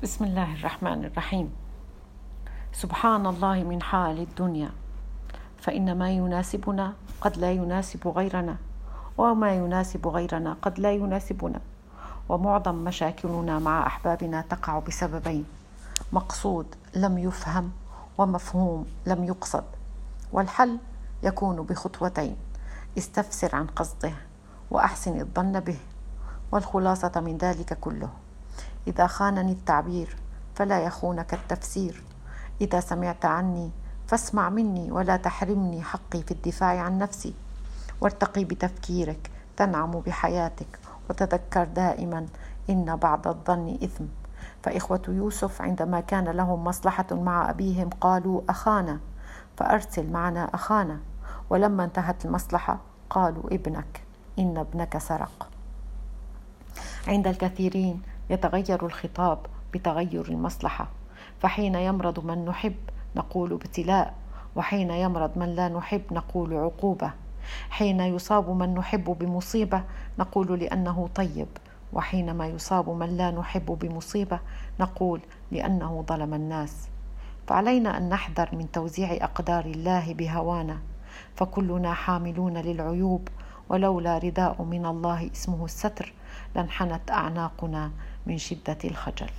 بسم الله الرحمن الرحيم. سبحان الله من حال الدنيا. فإن ما يناسبنا قد لا يناسب غيرنا وما يناسب غيرنا قد لا يناسبنا. ومعظم مشاكلنا مع أحبابنا تقع بسببين مقصود لم يفهم ومفهوم لم يقصد. والحل يكون بخطوتين استفسر عن قصده وأحسن الظن به والخلاصة من ذلك كله. إذا خانني التعبير فلا يخونك التفسير. إذا سمعت عني فاسمع مني ولا تحرمني حقي في الدفاع عن نفسي. وارتقي بتفكيرك تنعم بحياتك وتذكر دائما إن بعض الظن إثم. فإخوة يوسف عندما كان لهم مصلحة مع أبيهم قالوا أخانا فأرسل معنا أخانا. ولما انتهت المصلحة قالوا ابنك إن ابنك سرق. عند الكثيرين يتغير الخطاب بتغير المصلحة فحين يمرض من نحب نقول ابتلاء وحين يمرض من لا نحب نقول عقوبة. حين يصاب من نحب بمصيبة نقول لأنه طيب وحينما يصاب من لا نحب بمصيبة نقول لأنه ظلم الناس. فعلينا أن نحذر من توزيع أقدار الله بهوانا فكلنا حاملون للعيوب ولولا رداء من الله اسمه الستر لانحنت أعناقنا من شدة الخجل.